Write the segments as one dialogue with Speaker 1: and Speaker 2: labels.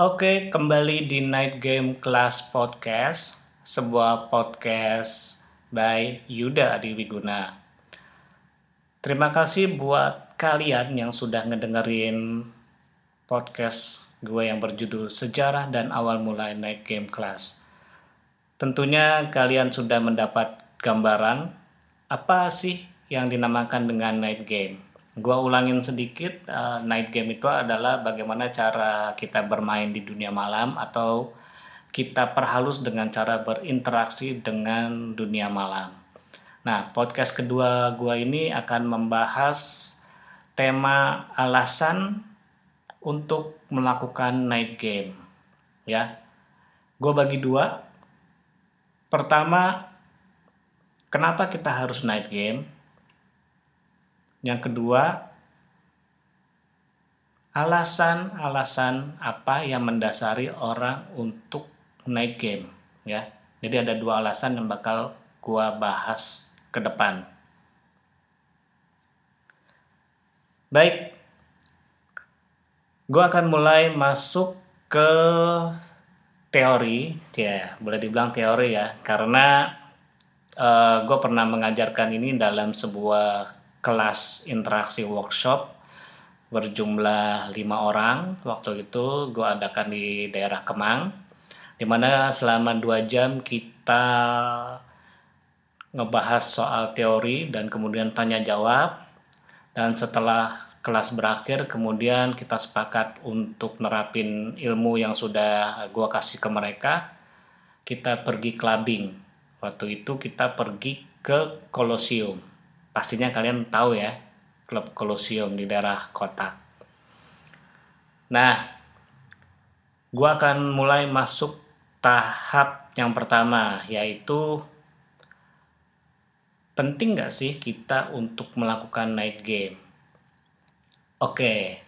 Speaker 1: Oke, kembali di Night Game Class Podcast, sebuah podcast by Yuda Adi Wiguna. Terima kasih buat kalian yang sudah ngedengerin podcast gue yang berjudul Sejarah dan Awal Mulai Night Game Class. Tentunya kalian sudah mendapat gambaran apa sih yang dinamakan dengan night game Gua ulangin sedikit, uh, night game itu adalah bagaimana cara kita bermain di dunia malam atau kita perhalus dengan cara berinteraksi dengan dunia malam. Nah, podcast kedua gua ini akan membahas tema alasan untuk melakukan night game. Ya, gue bagi dua. Pertama, kenapa kita harus night game? Yang kedua, alasan-alasan apa yang mendasari orang untuk naik game ya. Jadi ada dua alasan yang bakal gua bahas ke depan. Baik. Gua akan mulai masuk ke teori, ya boleh dibilang teori ya, karena uh, eh, gue pernah mengajarkan ini dalam sebuah kelas interaksi workshop berjumlah lima orang. Waktu itu gue adakan di daerah Kemang di mana selama dua jam kita ngebahas soal teori dan kemudian tanya jawab. Dan setelah kelas berakhir kemudian kita sepakat untuk nerapin ilmu yang sudah gue kasih ke mereka. Kita pergi clubbing. Waktu itu kita pergi ke Kolosium pastinya kalian tahu ya klub Colosseum di daerah kota. Nah, gua akan mulai masuk tahap yang pertama yaitu penting nggak sih kita untuk melakukan night game? Oke,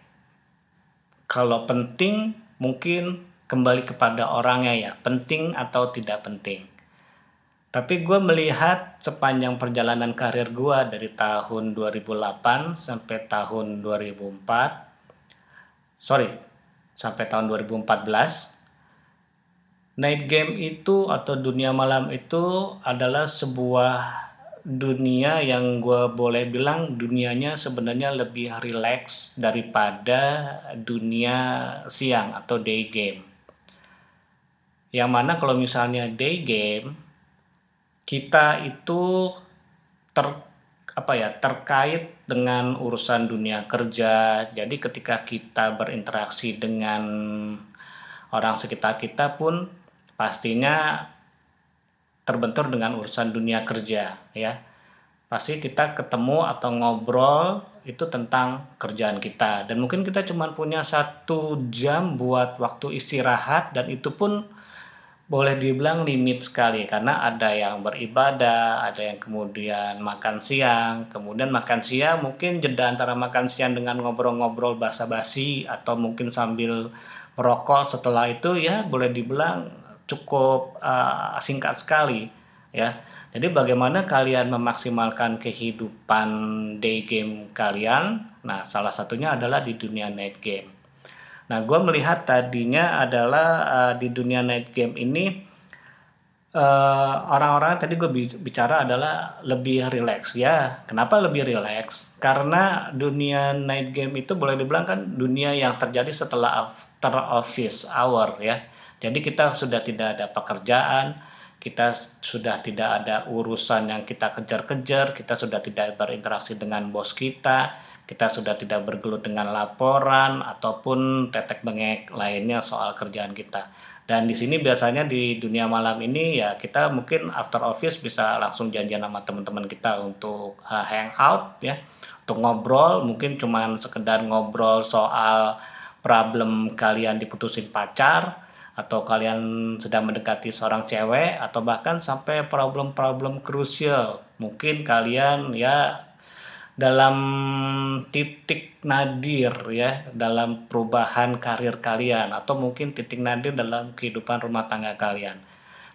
Speaker 1: kalau penting mungkin kembali kepada orangnya ya, penting atau tidak penting. Tapi gue melihat sepanjang perjalanan karir gue dari tahun 2008 sampai tahun 2004, sorry, sampai tahun 2014, night game itu atau dunia malam itu adalah sebuah dunia yang gue boleh bilang dunianya sebenarnya lebih rileks daripada dunia siang atau day game. Yang mana kalau misalnya day game kita itu ter apa ya terkait dengan urusan dunia kerja. Jadi ketika kita berinteraksi dengan orang sekitar kita pun pastinya terbentur dengan urusan dunia kerja ya. Pasti kita ketemu atau ngobrol itu tentang kerjaan kita dan mungkin kita cuma punya satu jam buat waktu istirahat dan itu pun boleh dibilang limit sekali karena ada yang beribadah, ada yang kemudian makan siang, kemudian makan siang mungkin jeda antara makan siang dengan ngobrol-ngobrol basa-basi atau mungkin sambil merokok setelah itu ya boleh dibilang cukup uh, singkat sekali ya. Jadi bagaimana kalian memaksimalkan kehidupan day game kalian? Nah, salah satunya adalah di dunia night game. Nah, gue melihat tadinya adalah uh, di dunia night game ini uh, orang-orang tadi gue bicara adalah lebih rileks ya. Kenapa lebih rileks? Karena dunia night game itu boleh dibilang kan dunia yang terjadi setelah after office hour ya. Jadi kita sudah tidak ada pekerjaan, kita sudah tidak ada urusan yang kita kejar-kejar, kita sudah tidak berinteraksi dengan bos kita, kita sudah tidak bergelut dengan laporan ataupun tetek bengek lainnya soal kerjaan kita. Dan di sini biasanya di dunia malam ini ya kita mungkin after office bisa langsung janjian sama teman-teman kita untuk uh, hangout ya, untuk ngobrol mungkin cuman sekedar ngobrol soal problem kalian diputusin pacar atau kalian sedang mendekati seorang cewek atau bahkan sampai problem-problem krusial. Mungkin kalian ya dalam titik nadir ya dalam perubahan karir kalian atau mungkin titik nadir dalam kehidupan rumah tangga kalian.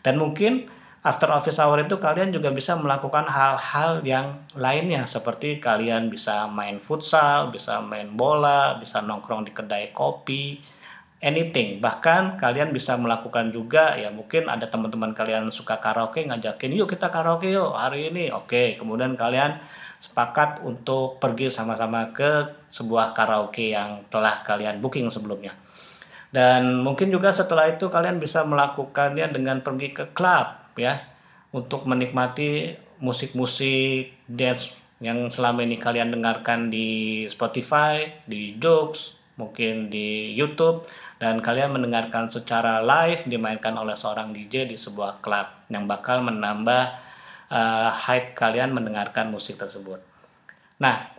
Speaker 1: Dan mungkin after office hour itu kalian juga bisa melakukan hal-hal yang lainnya seperti kalian bisa main futsal, bisa main bola, bisa nongkrong di kedai kopi anything bahkan kalian bisa melakukan juga ya mungkin ada teman-teman kalian suka karaoke ngajakin yuk kita karaoke yuk hari ini oke kemudian kalian sepakat untuk pergi sama-sama ke sebuah karaoke yang telah kalian booking sebelumnya. Dan mungkin juga setelah itu kalian bisa melakukannya dengan pergi ke klub ya untuk menikmati musik-musik dance yang selama ini kalian dengarkan di Spotify, di Jokes, mungkin di YouTube dan kalian mendengarkan secara live dimainkan oleh seorang DJ di sebuah klub yang bakal menambah uh, hype kalian mendengarkan musik tersebut. Nah,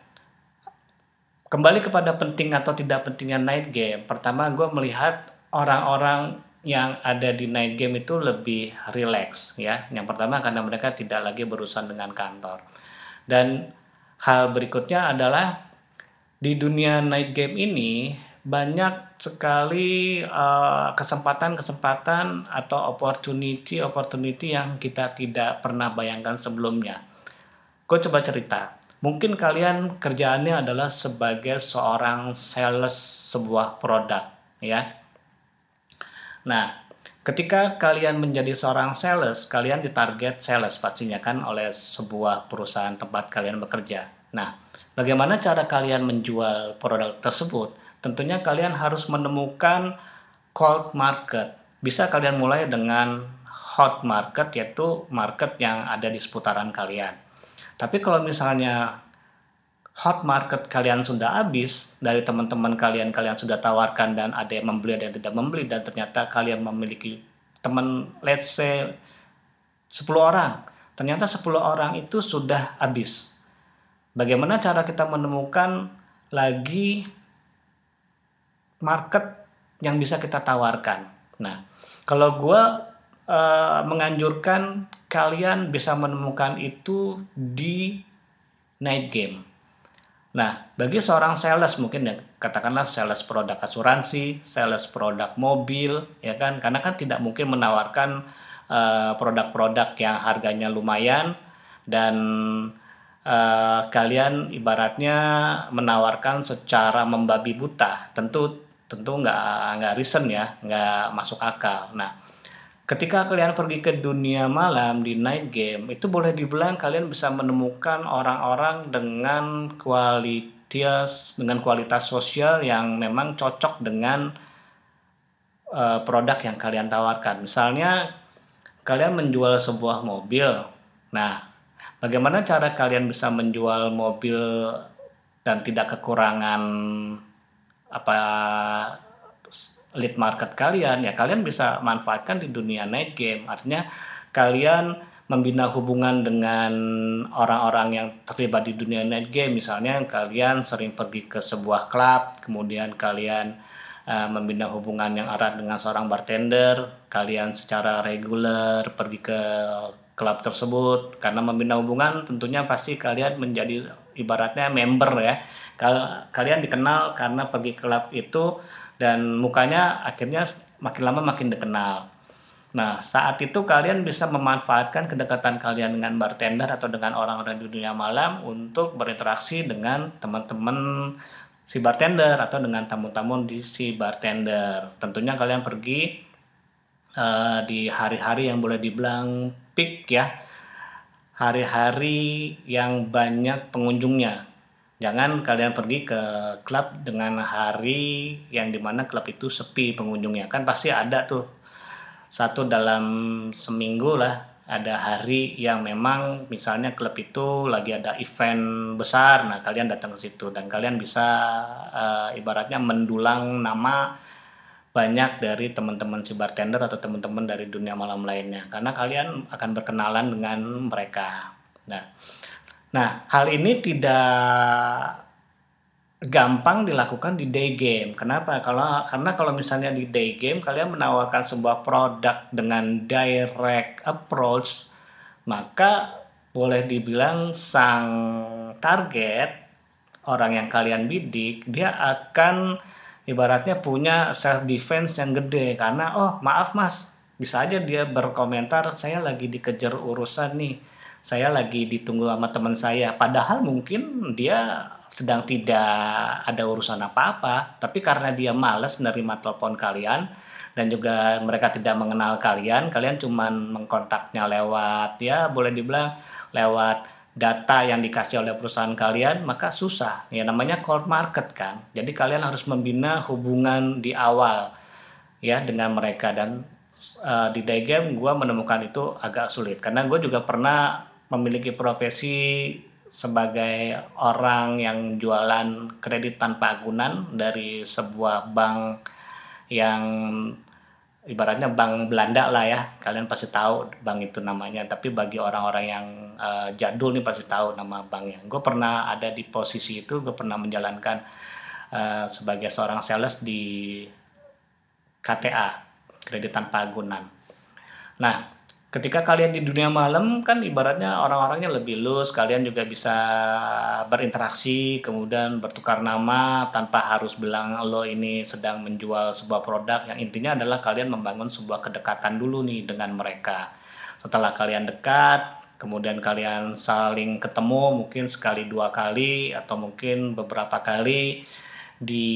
Speaker 1: kembali kepada penting atau tidak pentingnya night game. Pertama, gue melihat orang-orang yang ada di night game itu lebih relax ya. Yang pertama karena mereka tidak lagi berurusan dengan kantor. Dan hal berikutnya adalah di dunia night game ini banyak sekali uh, kesempatan-kesempatan uh, atau opportunity-opportunity yang kita tidak pernah bayangkan sebelumnya. Gue coba cerita. Mungkin kalian kerjaannya adalah sebagai seorang sales sebuah produk, ya. Nah, ketika kalian menjadi seorang sales, kalian ditarget sales pastinya kan oleh sebuah perusahaan tempat kalian bekerja. Nah, Bagaimana cara kalian menjual produk tersebut? Tentunya kalian harus menemukan cold market. Bisa kalian mulai dengan hot market yaitu market yang ada di seputaran kalian. Tapi kalau misalnya hot market kalian sudah habis dari teman-teman kalian kalian sudah tawarkan dan ada yang membeli dan tidak membeli dan ternyata kalian memiliki teman let's say 10 orang ternyata 10 orang itu sudah habis Bagaimana cara kita menemukan lagi market yang bisa kita tawarkan? Nah, kalau gue uh, menganjurkan kalian bisa menemukan itu di night game. Nah, bagi seorang sales mungkin ya katakanlah sales produk asuransi, sales produk mobil, ya kan? Karena kan tidak mungkin menawarkan eh, produk-produk uh, yang harganya lumayan dan uh, kalian ibaratnya menawarkan secara membabi buta tentu tentu nggak nggak reason ya nggak masuk akal. Nah ketika kalian pergi ke dunia malam di night game itu boleh dibilang kalian bisa menemukan orang-orang dengan kualitas dengan kualitas sosial yang memang cocok dengan uh, produk yang kalian tawarkan. Misalnya kalian menjual sebuah mobil. Nah Bagaimana cara kalian bisa menjual mobil dan tidak kekurangan apa lead market kalian ya kalian bisa manfaatkan di dunia night game. Artinya kalian membina hubungan dengan orang-orang yang terlibat di dunia night game. Misalnya kalian sering pergi ke sebuah klub kemudian kalian uh, membina hubungan yang erat dengan seorang bartender. Kalian secara reguler pergi ke klub tersebut. Karena membina hubungan tentunya pasti kalian menjadi ibaratnya member ya. Kalian dikenal karena pergi klub itu dan mukanya akhirnya makin lama makin dikenal. Nah saat itu kalian bisa memanfaatkan kedekatan kalian dengan bartender atau dengan orang-orang di dunia malam untuk berinteraksi dengan teman-teman si bartender atau dengan tamu-tamu di si bartender. Tentunya kalian pergi uh, di hari-hari yang boleh dibilang peak ya hari-hari yang banyak pengunjungnya. Jangan kalian pergi ke klub dengan hari yang di mana klub itu sepi pengunjungnya. Kan pasti ada tuh. Satu dalam seminggu lah ada hari yang memang misalnya klub itu lagi ada event besar nah kalian datang ke situ. Dan kalian bisa uh, ibaratnya mendulang nama banyak dari teman-teman si bartender atau teman-teman dari dunia malam lainnya karena kalian akan berkenalan dengan mereka. Nah, nah hal ini tidak gampang dilakukan di day game. Kenapa? Kalau karena kalau misalnya di day game kalian menawarkan sebuah produk dengan direct approach, maka boleh dibilang sang target orang yang kalian bidik dia akan ibaratnya punya self defense yang gede. Karena oh maaf mas. Bisa aja dia berkomentar saya lagi dikejar urusan nih. Saya lagi ditunggu sama teman saya. Padahal mungkin dia sedang tidak ada urusan apa-apa, tapi karena dia males menerima telepon kalian dan juga mereka tidak mengenal kalian, kalian cuma mengkontaknya lewat ya boleh dibilang lewat data yang dikasih oleh perusahaan kalian, maka susah. Ya namanya cold market kan. Jadi kalian harus membina hubungan di awal ya dengan mereka dan uh, di day game gue menemukan itu agak sulit karena gue juga pernah memiliki profesi sebagai orang yang jualan kredit tanpa agunan dari sebuah bank yang ibaratnya bank Belanda lah ya. Kalian pasti tahu bank itu namanya. Tapi bagi orang-orang yang uh, jadul nih pasti tahu nama banknya. Gue pernah ada di posisi itu gue pernah menjalankan uh, sebagai seorang sales di KTA kredit tanpa agunan nah ketika kalian di dunia malam kan ibaratnya orang-orangnya lebih lus kalian juga bisa berinteraksi kemudian bertukar nama tanpa harus bilang lo ini sedang menjual sebuah produk. Yang intinya adalah kalian membangun sebuah kedekatan dulu nih dengan mereka. Setelah kalian dekat kemudian kalian saling ketemu mungkin sekali dua kali atau mungkin beberapa kali di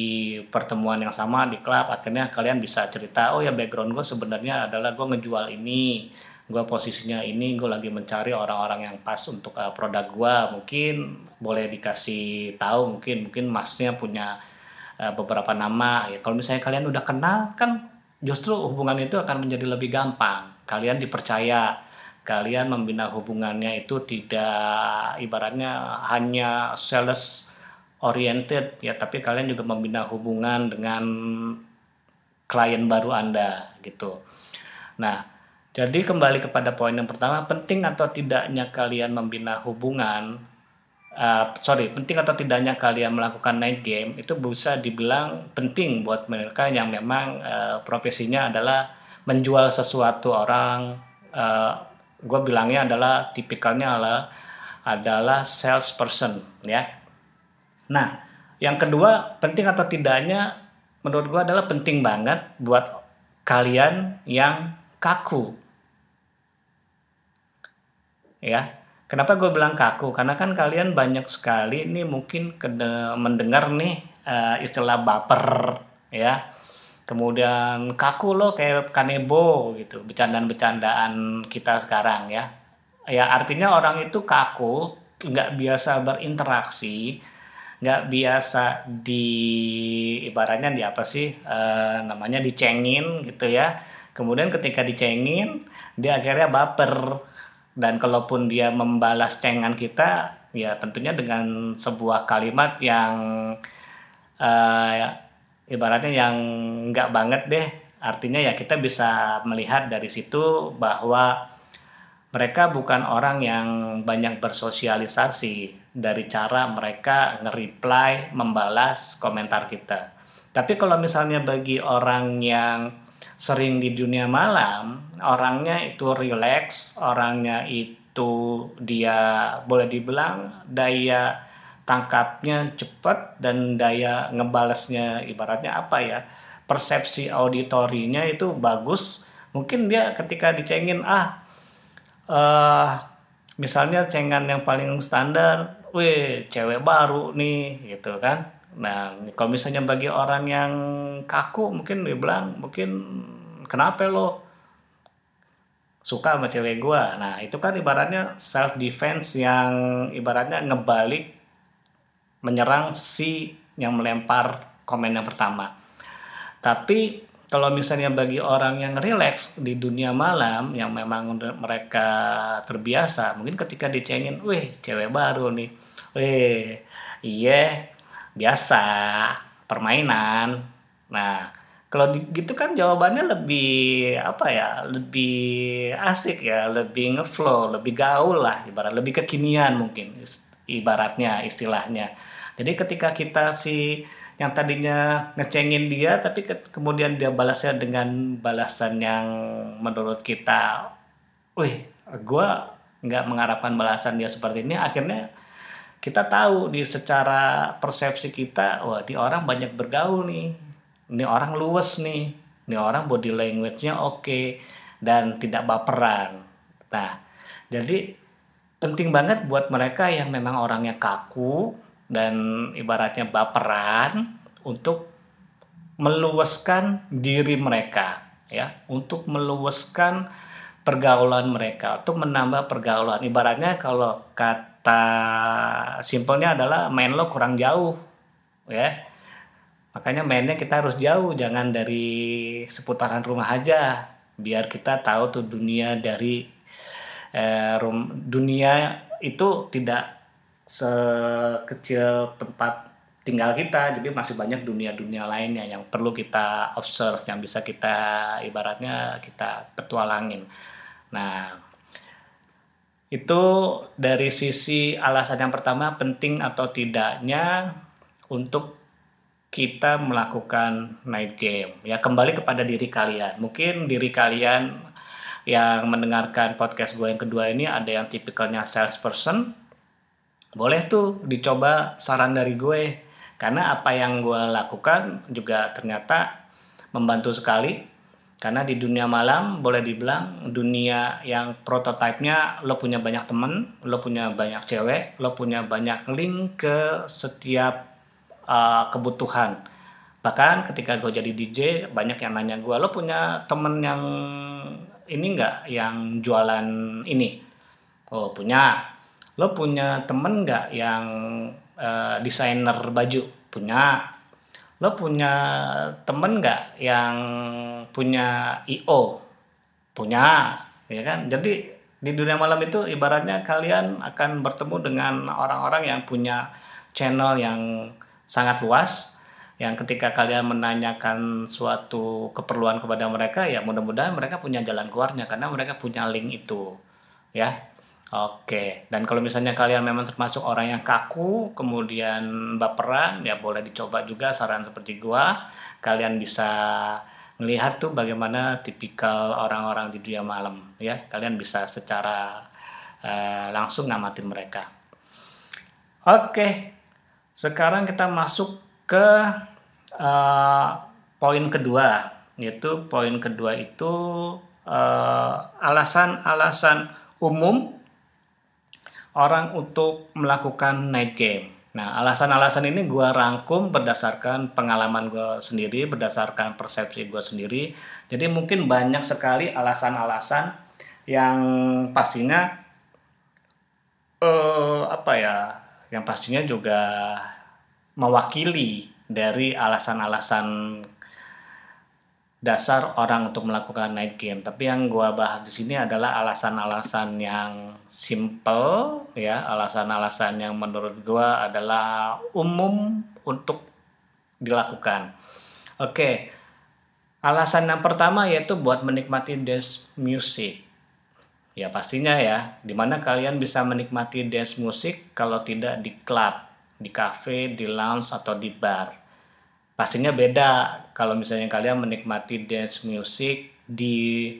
Speaker 1: pertemuan yang sama di klub akhirnya kalian bisa cerita oh ya background gue sebenarnya adalah gue ngejual ini gue posisinya ini gue lagi mencari orang-orang yang pas untuk uh, produk gue mungkin boleh dikasih tahu mungkin mungkin masnya punya uh, beberapa nama. Ya kalau misalnya kalian udah kenal kan justru hubungan itu akan menjadi lebih gampang. Kalian dipercaya. Kalian membina hubungannya itu tidak ibaratnya hanya sales oriented ya tapi kalian juga membina hubungan dengan klien baru anda gitu. Nah jadi kembali kepada poin yang pertama, penting atau tidaknya kalian membina hubungan, uh, sorry, penting atau tidaknya kalian melakukan night game itu bisa dibilang penting buat mereka yang memang uh, profesinya adalah menjual sesuatu orang. Uh, gue bilangnya adalah tipikalnya adalah adalah salesperson, ya. Nah, yang kedua penting atau tidaknya menurut gue adalah penting banget buat kalian yang kaku ya. Kenapa gue bilang kaku? Karena kan kalian banyak sekali ini mungkin mendengar nih uh, istilah baper ya. Kemudian kaku loh kayak kanebo gitu bercandaan-bercandaan kita sekarang ya. Ya artinya orang itu kaku nggak biasa berinteraksi nggak biasa di ibaratnya di apa sih uh, namanya dicengin gitu ya. Kemudian ketika dicengin dia akhirnya baper dan kalaupun dia membalas cengan kita ya tentunya dengan sebuah kalimat yang uh, ibaratnya yang nggak banget deh. Artinya ya kita bisa melihat dari situ bahwa mereka bukan orang yang banyak bersosialisasi dari cara mereka nge-reply membalas komentar kita. Tapi kalau misalnya bagi orang yang sering di dunia malam orangnya itu relax orangnya itu dia boleh dibilang daya tangkapnya cepat dan daya ngebalasnya ibaratnya apa ya persepsi auditorinya itu bagus. Mungkin dia ketika dicengin ah uh, misalnya cengan yang paling standar weh cewek baru nih gitu kan Nah, kalau misalnya bagi orang yang kaku mungkin dia bilang mungkin kenapa lo suka sama cewek gua. Nah, itu kan ibaratnya self defense yang ibaratnya ngebalik menyerang si yang melempar komen yang pertama. Tapi kalau misalnya bagi orang yang relax di dunia malam yang memang mereka terbiasa, mungkin ketika dicengin, "Wih, cewek baru nih." Wih, iya, biasa permainan. Nah kalau gitu kan jawabannya lebih apa ya lebih asik ya lebih ngeflow lebih gaul lah ibarat lebih kekinian mungkin ibaratnya istilahnya. Jadi ketika kita si yang tadinya ngecengin dia tapi ke kemudian dia balasnya dengan balasan yang menurut kita wih gue nggak mengharapkan balasan dia seperti ini akhirnya kita tahu di secara persepsi kita wah di orang banyak bergaul nih. Ini orang luwes nih. Ini orang body language-nya oke dan tidak baperan. Nah jadi penting banget buat mereka yang memang orangnya kaku dan ibaratnya baperan untuk meluaskan diri mereka ya. Untuk meluaskan pergaulan mereka untuk menambah pergaulan. Ibaratnya kalau kata simpelnya adalah main lo kurang jauh ya. Makanya mainnya kita harus jauh jangan dari seputaran rumah aja. Biar kita tahu tuh dunia dari eh, rum, dunia itu tidak sekecil tempat tinggal kita. Jadi masih banyak dunia-dunia lainnya yang perlu kita observe yang bisa kita ibaratnya kita petualangin. Nah itu dari sisi alasan yang pertama penting atau tidaknya untuk kita melakukan night game. Ya kembali kepada diri kalian. Mungkin diri kalian yang mendengarkan podcast gue yang kedua ini ada yang tipikalnya salesperson. Boleh tuh dicoba saran dari gue. Karena apa yang gue lakukan juga ternyata membantu sekali karena di dunia malam boleh dibilang dunia yang prototipenya lo punya banyak temen lo punya banyak cewek lo punya banyak link ke setiap uh, kebutuhan. Bahkan ketika gue jadi DJ banyak yang nanya gue lo punya temen yang ini nggak? Yang jualan ini? Oh punya. Lo punya temen nggak yang uh, desainer baju? Punya lo punya temen nggak yang punya io punya ya kan? Jadi di dunia malam itu ibaratnya kalian akan bertemu dengan orang-orang yang punya channel yang sangat luas yang ketika kalian menanyakan suatu keperluan kepada mereka ya mudah-mudahan mereka punya jalan keluarnya karena mereka punya link itu ya Oke, dan kalau misalnya kalian memang termasuk orang yang kaku, kemudian baperan, ya boleh dicoba juga saran seperti gua. Kalian bisa melihat tuh bagaimana tipikal orang-orang di dunia malam, ya. Kalian bisa secara uh, langsung ngamatin mereka. Oke, sekarang kita masuk ke uh, poin kedua, yaitu poin kedua itu eh, alasan-alasan uh, umum orang untuk melakukan night game. Nah, alasan-alasan ini gue rangkum berdasarkan pengalaman gue sendiri, berdasarkan persepsi gue sendiri. Jadi mungkin banyak sekali alasan-alasan yang pastinya uh, apa ya, yang pastinya juga mewakili dari alasan-alasan dasar orang untuk melakukan night game. Tapi yang gue bahas di sini adalah alasan-alasan yang simple, ya, alasan-alasan yang menurut gue adalah umum untuk dilakukan. Oke, alasan yang pertama yaitu buat menikmati dance music. Ya pastinya ya, di mana kalian bisa menikmati dance music kalau tidak di club, di cafe, di lounge atau di bar pastinya beda kalau misalnya kalian menikmati dance music di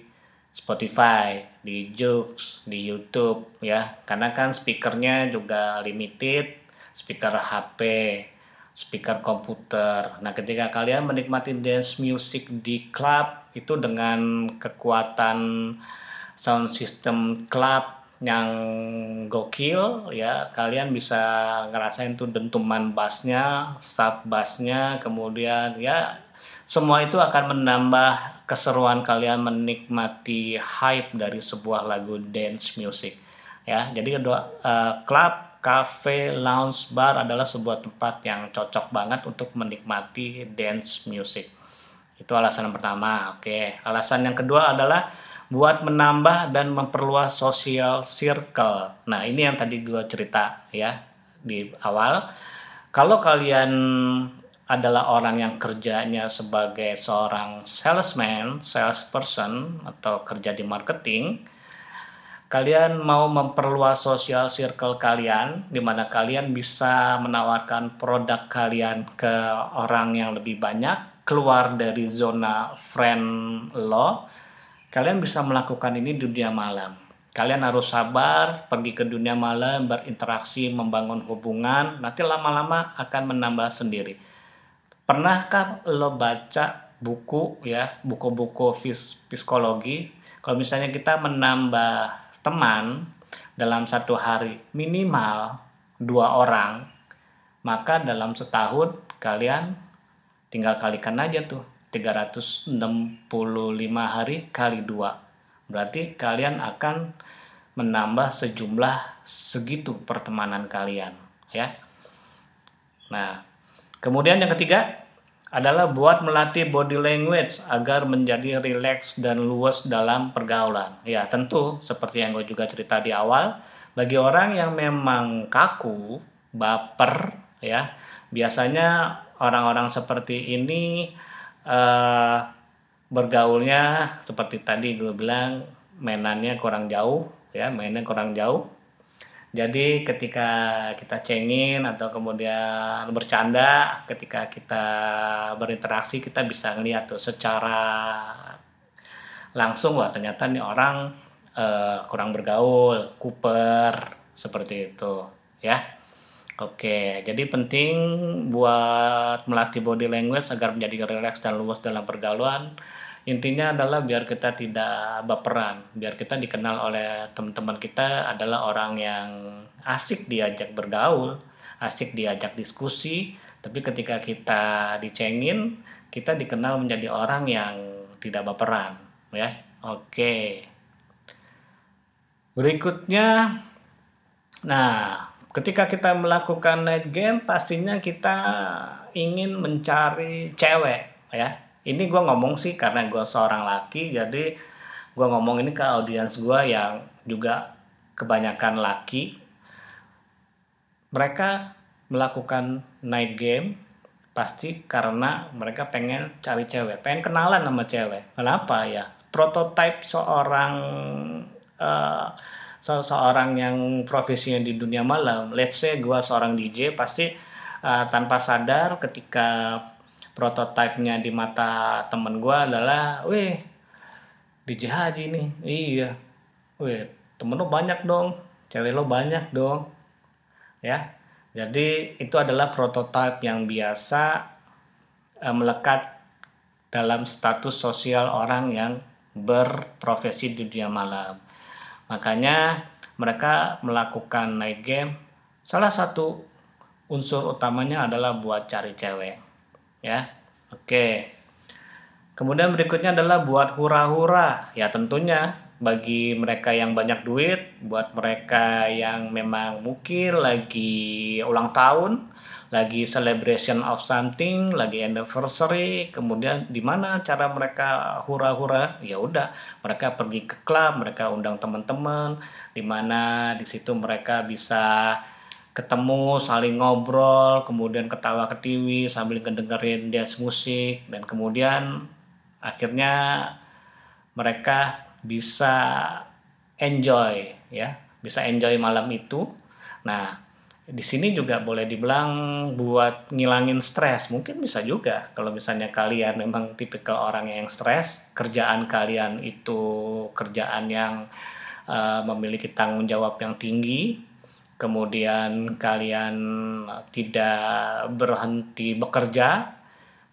Speaker 1: Spotify, di Joox, di YouTube ya. Karena kan speakernya juga limited, speaker HP, speaker komputer. Nah, ketika kalian menikmati dance music di club itu dengan kekuatan sound system club yang gokil ya. Kalian bisa ngerasain tuh dentuman bassnya, sub bassnya, kemudian ya semua itu akan menambah keseruan kalian menikmati hype dari sebuah lagu dance music ya. Jadi kedua uh, club cafe lounge bar adalah sebuah tempat yang cocok banget untuk menikmati dance music. Itu alasan yang pertama oke. Alasan yang kedua adalah buat menambah dan memperluas social circle. Nah, ini yang tadi gue cerita ya di awal. Kalau kalian adalah orang yang kerjanya sebagai seorang salesman, salesperson atau kerja di marketing, kalian mau memperluas social circle kalian di mana kalian bisa menawarkan produk kalian ke orang yang lebih banyak, keluar dari zona friend lo Kalian bisa melakukan ini di dunia malam. Kalian harus sabar, pergi ke dunia malam, berinteraksi, membangun hubungan, nanti lama-lama akan menambah sendiri. Pernahkah lo baca buku ya, buku-buku psikologi? Kalau misalnya kita menambah teman dalam satu hari minimal dua orang, maka dalam setahun kalian tinggal kalikan aja tuh 365 hari kali dua berarti kalian akan menambah sejumlah segitu pertemanan kalian ya nah kemudian yang ketiga adalah buat melatih body language agar menjadi rileks dan luas dalam pergaulan. Ya, tentu seperti yang gue juga cerita di awal, bagi orang yang memang kaku, baper, ya, biasanya orang-orang seperti ini uh, bergaulnya seperti tadi gue bilang mainannya kurang jauh, ya, mainnya kurang jauh jadi ketika kita cengin atau kemudian bercanda, ketika kita berinteraksi kita bisa ngeliat tuh secara langsung wah ternyata nih orang uh, kurang bergaul, kuper seperti itu ya. Oke, jadi penting buat melatih body language agar menjadi rileks dan luas dalam pergaulan. Intinya adalah biar kita tidak baperan. Biar kita dikenal oleh teman-teman kita adalah orang yang asik diajak bergaul asik diajak diskusi. Tapi ketika kita dicengin kita dikenal menjadi orang yang tidak baperan ya. Oke. Berikutnya nah ketika kita melakukan night game pastinya kita ingin mencari cewek ya. Ini gue ngomong sih karena gue seorang laki jadi gue ngomong ini ke audiens gue yang juga kebanyakan laki. Mereka melakukan night game pasti karena mereka pengen cari cewek pengen kenalan sama cewek. Kenapa ya? Prototipe seorang uh, seorang yang profesinya di dunia malam let's say gue seorang DJ pasti uh, tanpa sadar ketika prototipenya di mata temen gue adalah, weh, DJ Haji nih, iya, weh, temen lo banyak dong, cewek lo banyak dong, ya. Jadi itu adalah prototipe yang biasa uh, melekat dalam status sosial orang yang berprofesi di dunia malam. Makanya mereka melakukan night game. Salah satu unsur utamanya adalah buat cari cewek ya. Oke. Kemudian berikutnya adalah buat hura-hura. Ya tentunya bagi mereka yang banyak duit, buat mereka yang memang mungkin lagi ulang tahun, lagi celebration of something, lagi anniversary, kemudian di mana cara mereka hura-hura? Ya udah, mereka pergi ke klub, mereka undang teman-teman, di mana di situ mereka bisa ketemu saling ngobrol kemudian ketawa ketiwi sambil ngedengerin dance musik dan kemudian akhirnya mereka bisa enjoy ya bisa enjoy malam itu nah di sini juga boleh dibilang buat ngilangin stres. Mungkin bisa juga. Kalau misalnya kalian memang tipikal orang yang stres kerjaan kalian itu kerjaan yang uh, memiliki tanggung jawab yang tinggi. Kemudian kalian tidak berhenti bekerja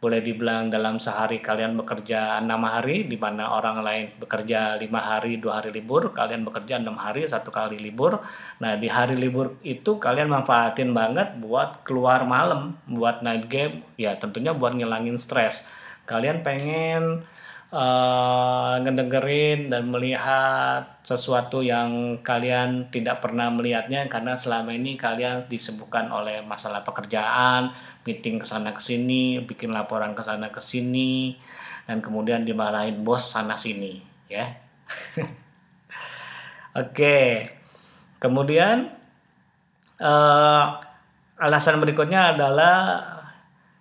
Speaker 1: boleh dibilang dalam sehari kalian bekerja enam hari di mana orang lain bekerja lima hari dua hari libur kalian bekerja enam hari satu kali libur. Nah di hari libur itu kalian manfaatin banget buat keluar malam buat night game ya tentunya buat ngilangin stres. Kalian pengen uh, ngedengerin dan melihat sesuatu yang kalian tidak pernah melihatnya karena selama ini kalian disebutkan oleh masalah pekerjaan, meeting ke sana ke sini, bikin laporan ke sana ke sini dan kemudian dimarahin bos sana sini, ya. Oke. Kemudian uh, alasan berikutnya adalah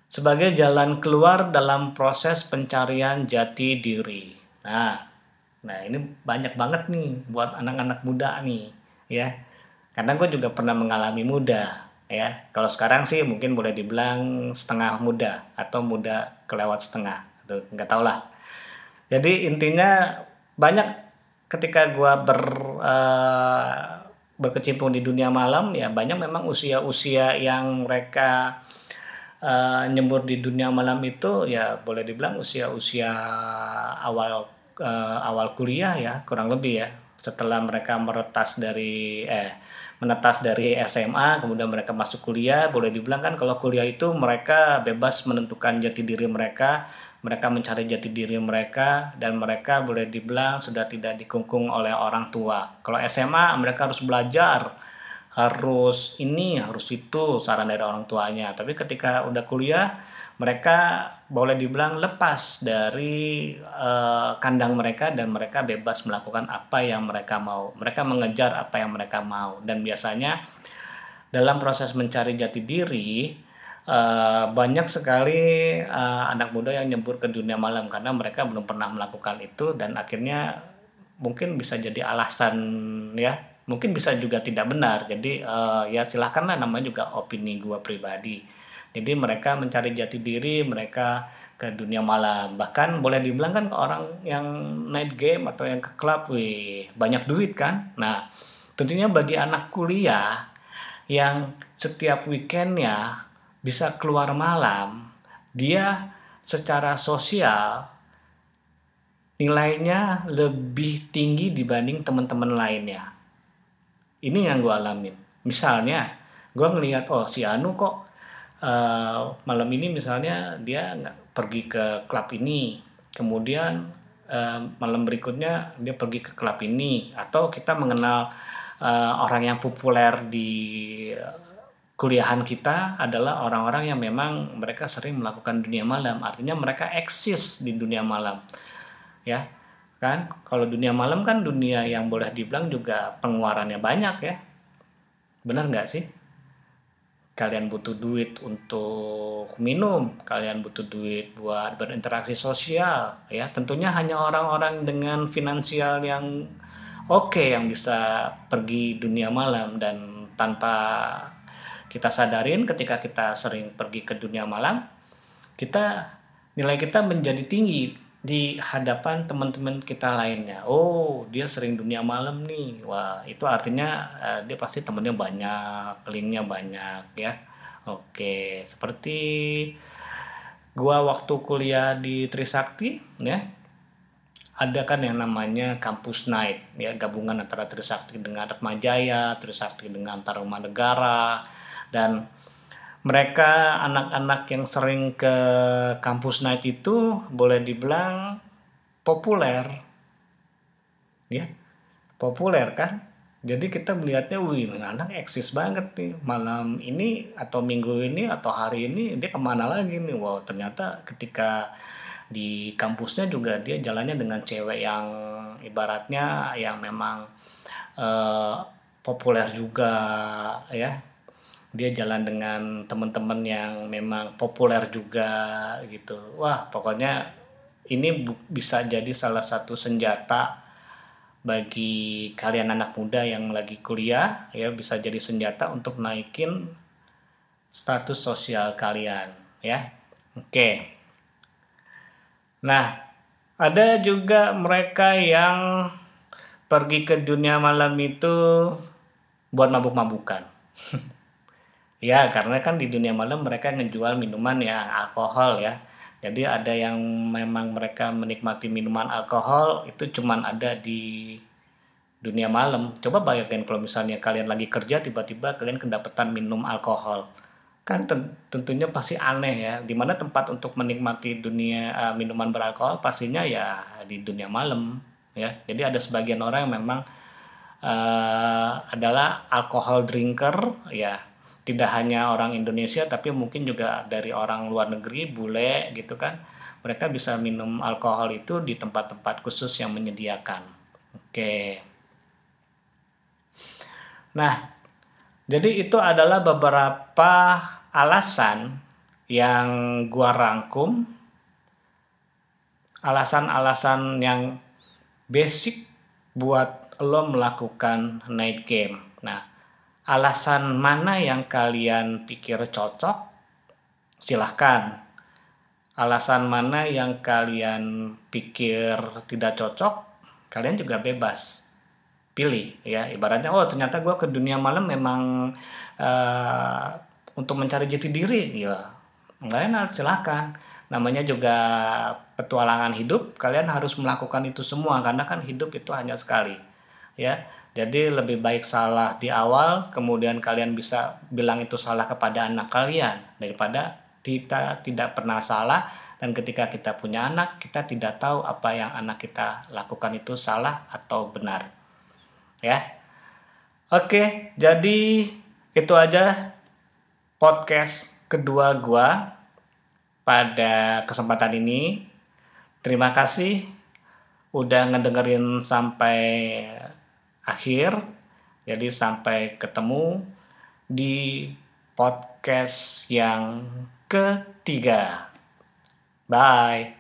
Speaker 1: sebagai jalan keluar dalam proses pencarian jati diri. Nah, nah ini banyak banget nih buat anak-anak muda nih, ya. Karena gue juga pernah mengalami muda, ya. Kalau sekarang sih mungkin boleh dibilang setengah muda atau muda kelewat setengah, Tuh, nggak tau lah. Jadi intinya banyak ketika gue ber uh, berkecimpung di dunia malam ya banyak memang usia-usia yang mereka uh, nyembur di dunia malam itu ya boleh dibilang usia-usia awal uh, awal kuliah ya kurang lebih ya. Setelah mereka meretas dari eh menetas dari SMA kemudian mereka masuk kuliah boleh dibilang kan kalau kuliah itu mereka bebas menentukan jati diri mereka mereka mencari jati diri mereka dan mereka boleh dibilang sudah tidak dikungkung oleh orang tua. Kalau SMA mereka harus belajar harus ini harus itu saran dari orang tuanya tapi ketika udah kuliah mereka boleh dibilang lepas dari uh, kandang mereka dan mereka bebas melakukan apa yang mereka mau. Mereka mengejar apa yang mereka mau dan biasanya dalam proses mencari jati diri uh, banyak sekali uh, anak muda yang nyebur ke dunia malam karena mereka belum pernah melakukan itu dan akhirnya mungkin bisa jadi alasan ya mungkin bisa juga tidak benar jadi uh, ya silahkanlah namanya juga opini gua pribadi jadi mereka mencari jati diri, mereka ke dunia malam. Bahkan boleh dibilang kan orang yang night game atau yang ke klub, wih, banyak duit kan. Nah, tentunya bagi anak kuliah yang setiap weekendnya bisa keluar malam, dia secara sosial nilainya lebih tinggi dibanding teman-teman lainnya. Ini yang gue alamin. Misalnya, gue ngelihat oh si Anu kok uh, malam ini misalnya dia nggak pergi ke klub ini. Kemudian uh, malam berikutnya dia pergi ke klub ini. Atau kita mengenal uh, orang yang populer di kuliahan kita adalah orang-orang yang memang mereka sering melakukan dunia malam. Artinya mereka eksis di dunia malam. Ya kan? Kalau dunia malam kan dunia yang boleh dibilang juga pengeluarannya banyak ya. Benar nggak sih? Kalian butuh duit untuk minum, kalian butuh duit buat berinteraksi sosial, ya. Tentunya hanya orang-orang dengan finansial yang oke okay yang bisa pergi dunia malam dan tanpa kita sadarin ketika kita sering pergi ke dunia malam, kita nilai kita menjadi tinggi di hadapan teman-teman kita lainnya. Oh, dia sering dunia malam nih. Wah, itu artinya uh, dia pasti temennya banyak, linknya banyak ya. Oke, seperti gua waktu kuliah di Trisakti ya. Ada kan yang namanya kampus night ya, gabungan antara Trisakti dengan Jaya, Trisakti dengan Taruma Negara dan mereka anak-anak yang sering ke kampus night itu boleh dibilang populer. Ya populer kan? Jadi kita melihatnya wih anak eksis banget nih. Malam ini atau minggu ini atau hari ini dia ke mana lagi nih? Wow ternyata ketika di kampusnya juga dia jalannya dengan cewek yang ibaratnya yang memang uh, populer juga ya dia jalan dengan teman-teman yang memang populer juga gitu. Wah pokoknya ini bisa jadi salah satu senjata bagi kalian anak muda yang lagi kuliah ya bisa jadi senjata untuk naikin status sosial kalian ya. Oke. Nah ada juga mereka yang pergi ke dunia malam itu buat mabuk-mabukan Ya, karena kan di dunia malam mereka ngejual minuman ya alkohol ya. Jadi ada yang memang mereka menikmati minuman alkohol itu cuman ada di dunia malam. Coba bayangkan kalau misalnya kalian lagi kerja tiba-tiba kalian kedapatan minum alkohol. Kan tentunya pasti aneh ya. Di mana tempat untuk menikmati dunia uh, minuman beralkohol pastinya ya di dunia malam ya. Jadi ada sebagian orang yang memang uh, adalah alkohol drinker ya tidak hanya orang Indonesia tapi mungkin juga dari orang luar negeri bule gitu kan. Mereka bisa minum alkohol itu di tempat-tempat khusus yang menyediakan. Oke. Nah jadi itu adalah beberapa alasan yang gua rangkum. Alasan-alasan yang basic buat lo melakukan night game. Nah alasan mana yang kalian pikir cocok, silahkan. Alasan mana yang kalian pikir tidak cocok, kalian juga bebas. Pilih ya. Ibaratnya, oh ternyata gue ke dunia malam memang uh, untuk mencari jati diri, ya nggak enak, silahkan. Namanya juga petualangan hidup, kalian harus melakukan itu semua karena kan hidup itu hanya sekali ya. Jadi lebih baik salah di awal kemudian kalian bisa bilang itu salah kepada anak kalian daripada kita tidak pernah salah. Dan ketika kita punya anak kita tidak tahu apa yang anak kita lakukan itu salah atau benar. Ya. Oke jadi itu aja podcast kedua gua pada kesempatan ini. Terima kasih udah ngedengerin sampai akhir jadi sampai ketemu di podcast yang ketiga Bye.